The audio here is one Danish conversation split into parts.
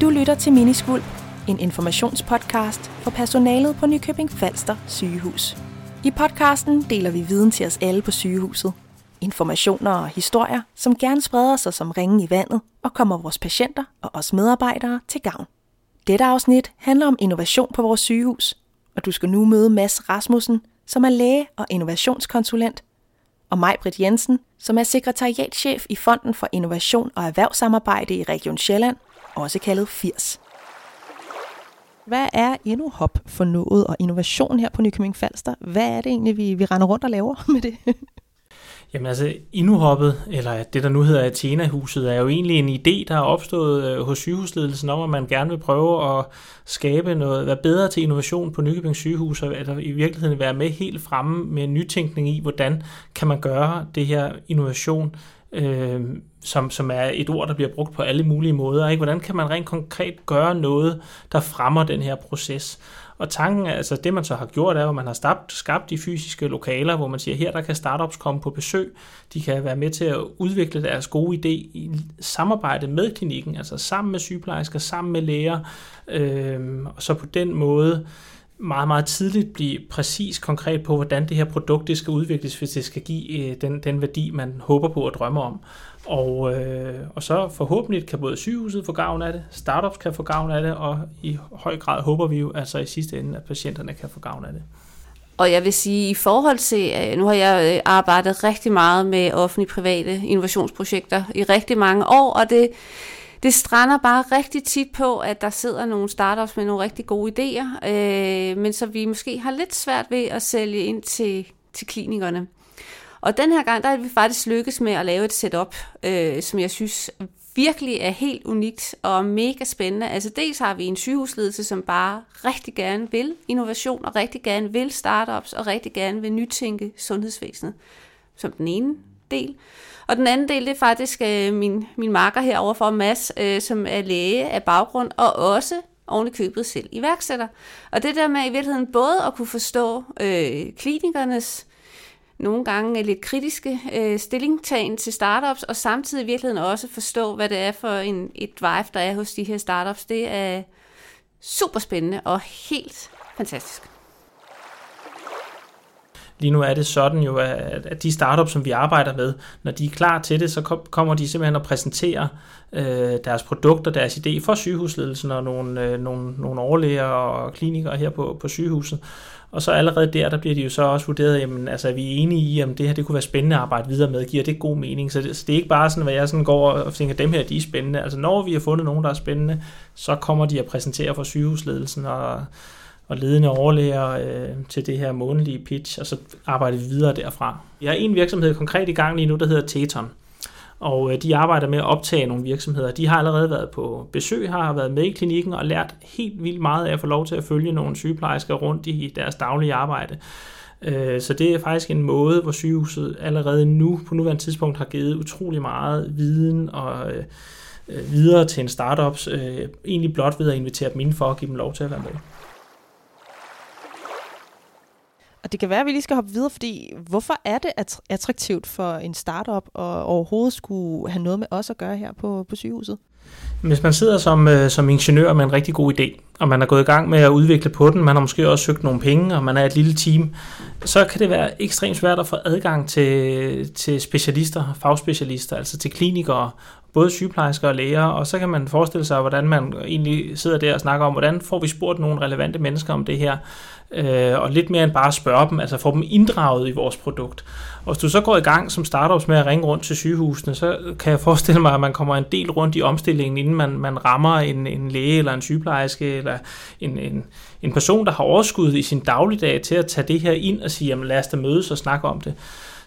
Du lytter til Miniskuld, en informationspodcast for personalet på Nykøbing Falster sygehus. I podcasten deler vi viden til os alle på sygehuset. Informationer og historier, som gerne spreder sig som ringen i vandet og kommer vores patienter og os medarbejdere til gavn. Dette afsnit handler om innovation på vores sygehus, og du skal nu møde Mads Rasmussen, som er læge og innovationskonsulent, og mig, Britt Jensen, som er sekretariatchef i Fonden for Innovation og Erhvervssamarbejde i Region Sjælland, også kaldet 80. Hvad er InnoHop for noget og innovation her på Nykøbing Falster? Hvad er det egentlig, vi, vi render rundt og laver med det? Jamen altså, Inuhoppet, eller det der nu hedder Athena-huset, er jo egentlig en idé, der er opstået øh, hos sygehusledelsen om, at man gerne vil prøve at skabe noget, være bedre til innovation på Nykøbing sygehus, og at i virkeligheden være med helt fremme med nytænkning i, hvordan kan man gøre det her innovation, øh, som, som er et ord, der bliver brugt på alle mulige måder. Ikke? Hvordan kan man rent konkret gøre noget, der fremmer den her proces? Og tanken altså det man så har gjort, er, at man har skabt, skabt de fysiske lokaler, hvor man siger, her der kan startups komme på besøg. De kan være med til at udvikle deres gode idé i samarbejde med klinikken, altså sammen med sygeplejersker, sammen med læger, øh, og så på den måde meget, meget tidligt blive præcis konkret på, hvordan det her produkt det skal udvikles, hvis det skal give øh, den, den værdi, man håber på og drømmer om. Og, øh, og så forhåbentlig kan både sygehuset få gavn af det, startups kan få gavn af det, og i høj grad håber vi jo altså i sidste ende, at patienterne kan få gavn af det. Og jeg vil sige, i forhold til, øh, nu har jeg øh, arbejdet rigtig meget med offentlige-private innovationsprojekter i rigtig mange år, og det, det strander bare rigtig tit på, at der sidder nogle startups med nogle rigtig gode idéer, øh, men så vi måske har lidt svært ved at sælge ind til, til klinikerne. Og den her gang, der er vi faktisk lykkes med at lave et setup, øh, som jeg synes virkelig er helt unikt og mega spændende. Altså dels har vi en sygehusledelse, som bare rigtig gerne vil innovation, og rigtig gerne vil startups, og rigtig gerne vil nytænke sundhedsvæsenet, som den ene del. Og den anden del, det er faktisk øh, min, min marker herovre for Mads, øh, som er læge af baggrund, og også oven i købet selv iværksætter. Og det der med i virkeligheden både at kunne forstå øh, klinikernes nogle gange lidt kritiske øh, stillingtagen til startups, og samtidig i virkeligheden også forstå, hvad det er for en, et drive, der er hos de her startups. Det er super spændende og helt fantastisk. Lige nu er det sådan jo, at de startups, som vi arbejder med, når de er klar til det, så kommer de simpelthen og præsenterer øh, deres produkter, deres idé for sygehusledelsen og nogle, øh, nogle, nogle overlæger og klinikere her på, på sygehuset. Og så allerede der, der bliver de jo så også vurderet, jamen altså er vi enige i, om det her det kunne være spændende at arbejde videre med, giver det god mening? Så det, så det er ikke bare sådan, at jeg sådan går og tænker, dem her de er spændende. Altså når vi har fundet nogen, der er spændende, så kommer de at præsentere for sygehusledelsen og, og ledende overlæger øh, til det her månedlige pitch, og så arbejder vi videre derfra. Vi har en virksomhed konkret i gang lige nu, der hedder Teton. Og øh, de arbejder med at optage nogle virksomheder. De har allerede været på besøg her, har været med i klinikken og lært helt vildt meget af at få lov til at følge nogle sygeplejersker rundt i deres daglige arbejde. Øh, så det er faktisk en måde, hvor sygehuset allerede nu, på nuværende tidspunkt, har givet utrolig meget viden og øh, øh videre til en startups, øh, egentlig blot ved at invitere dem ind for at give dem lov til at være med. Og det kan være, at vi lige skal hoppe videre, fordi hvorfor er det attraktivt for en startup at overhovedet skulle have noget med os at gøre her på, på sygehuset? Hvis man sidder som, øh, som ingeniør med en rigtig god idé, og man er gået i gang med at udvikle på den, man har måske også søgt nogle penge, og man er et lille team, så kan det være ekstremt svært at få adgang til, til specialister, fagspecialister, altså til klinikere, både sygeplejersker og læger, og så kan man forestille sig, hvordan man egentlig sidder der og snakker om, hvordan får vi spurgt nogle relevante mennesker om det her, øh, og lidt mere end bare at spørge dem, altså få dem inddraget i vores produkt. Og hvis du så går i gang som startups med at ringe rundt til sygehusene, så kan jeg forestille mig, at man kommer en del rundt i omstillingen, inden man, man rammer en, en læge eller en sygeplejerske eller en, en, en person, der har overskud i sin dagligdag til at tage det her ind og sige, jamen lad os da mødes og snakke om det.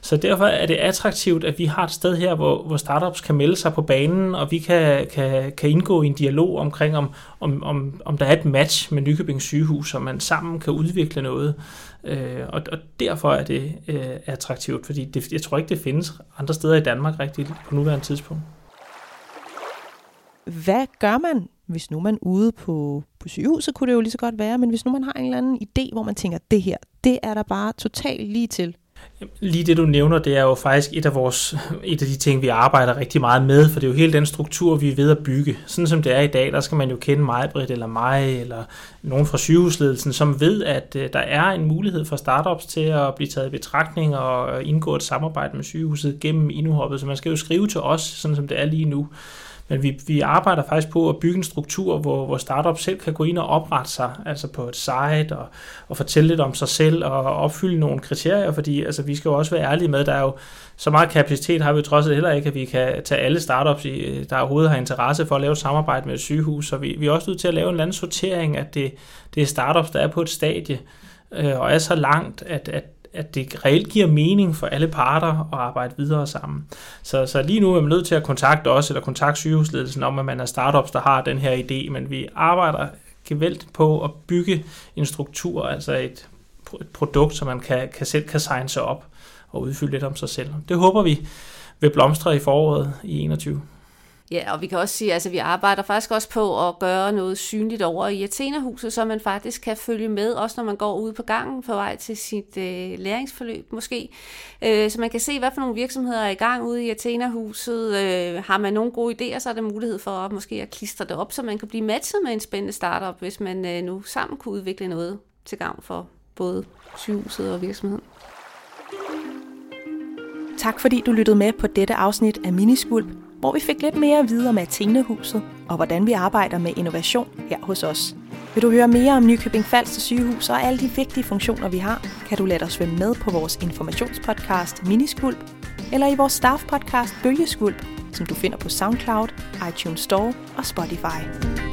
Så derfor er det attraktivt, at vi har et sted her, hvor, hvor startups kan melde sig på banen, og vi kan, kan, kan indgå i en dialog omkring, om, om, om, om der er et match med Nykøbing sygehus, så man sammen kan udvikle noget. Øh, og, og derfor er det øh, attraktivt, fordi det, jeg tror ikke, det findes andre steder i Danmark rigtigt på nuværende tidspunkt. Hvad gør man, hvis nu man ude på, på sygehuset, kunne det jo lige så godt være, men hvis nu man har en eller anden idé, hvor man tænker, det her, det er der bare totalt lige til, Lige det du nævner, det er jo faktisk et af, vores, et af de ting, vi arbejder rigtig meget med, for det er jo hele den struktur, vi er ved at bygge. Sådan som det er i dag, der skal man jo kende mig, Britt, eller mig, eller nogen fra sygehusledelsen, som ved, at øh, der er en mulighed for startups til at blive taget i betragtning og indgå et samarbejde med sygehuset gennem Inuhoppet. Så man skal jo skrive til os, sådan som det er lige nu. Men vi, vi arbejder faktisk på at bygge en struktur, hvor, hvor startup selv kan gå ind og oprette sig, altså på et site og, og fortælle lidt om sig selv og opfylde nogle kriterier, fordi altså, vi skal jo også være ærlige med, der er jo så meget kapacitet har vi jo trods alt heller ikke, at vi kan tage alle startups, der overhovedet har interesse for at lave et samarbejde med et sygehus, så vi, vi er også nødt til at lave en eller anden sortering, at det, det er startups, der er på et stadie, øh, og er så langt, at, at at det reelt giver mening for alle parter at arbejde videre sammen. Så, så lige nu er man nødt til at kontakte os, eller kontakte sygehusledelsen om, at man er startups, der har den her idé, men vi arbejder gevaldigt på at bygge en struktur, altså et, et produkt, som man kan, kan selv kan signe sig op og udfylde lidt om sig selv. Det håber vi vil blomstre i foråret i 21. Ja, og vi kan også sige, at altså, vi arbejder faktisk også på at gøre noget synligt over i Athena-huset, så man faktisk kan følge med, også når man går ud på gangen på vej til sit øh, læringsforløb måske. Øh, så man kan se, hvad for nogle virksomheder er i gang ude i Athena-huset. Øh, har man nogle gode idéer, så er der mulighed for at måske at klistre det op, så man kan blive matchet med en spændende startup, hvis man øh, nu sammen kunne udvikle noget til gavn for både sygehuset og virksomheden. Tak fordi du lyttede med på dette afsnit af Miniskulp hvor vi fik lidt mere at vide om Athenehuset og hvordan vi arbejder med innovation her hos os. Vil du høre mere om Nykøbing Falster sygehus og alle de vigtige funktioner, vi har, kan du lade os svømme med på vores informationspodcast Miniskulp, eller i vores staffpodcast Bølgeskulp, som du finder på SoundCloud, iTunes Store og Spotify.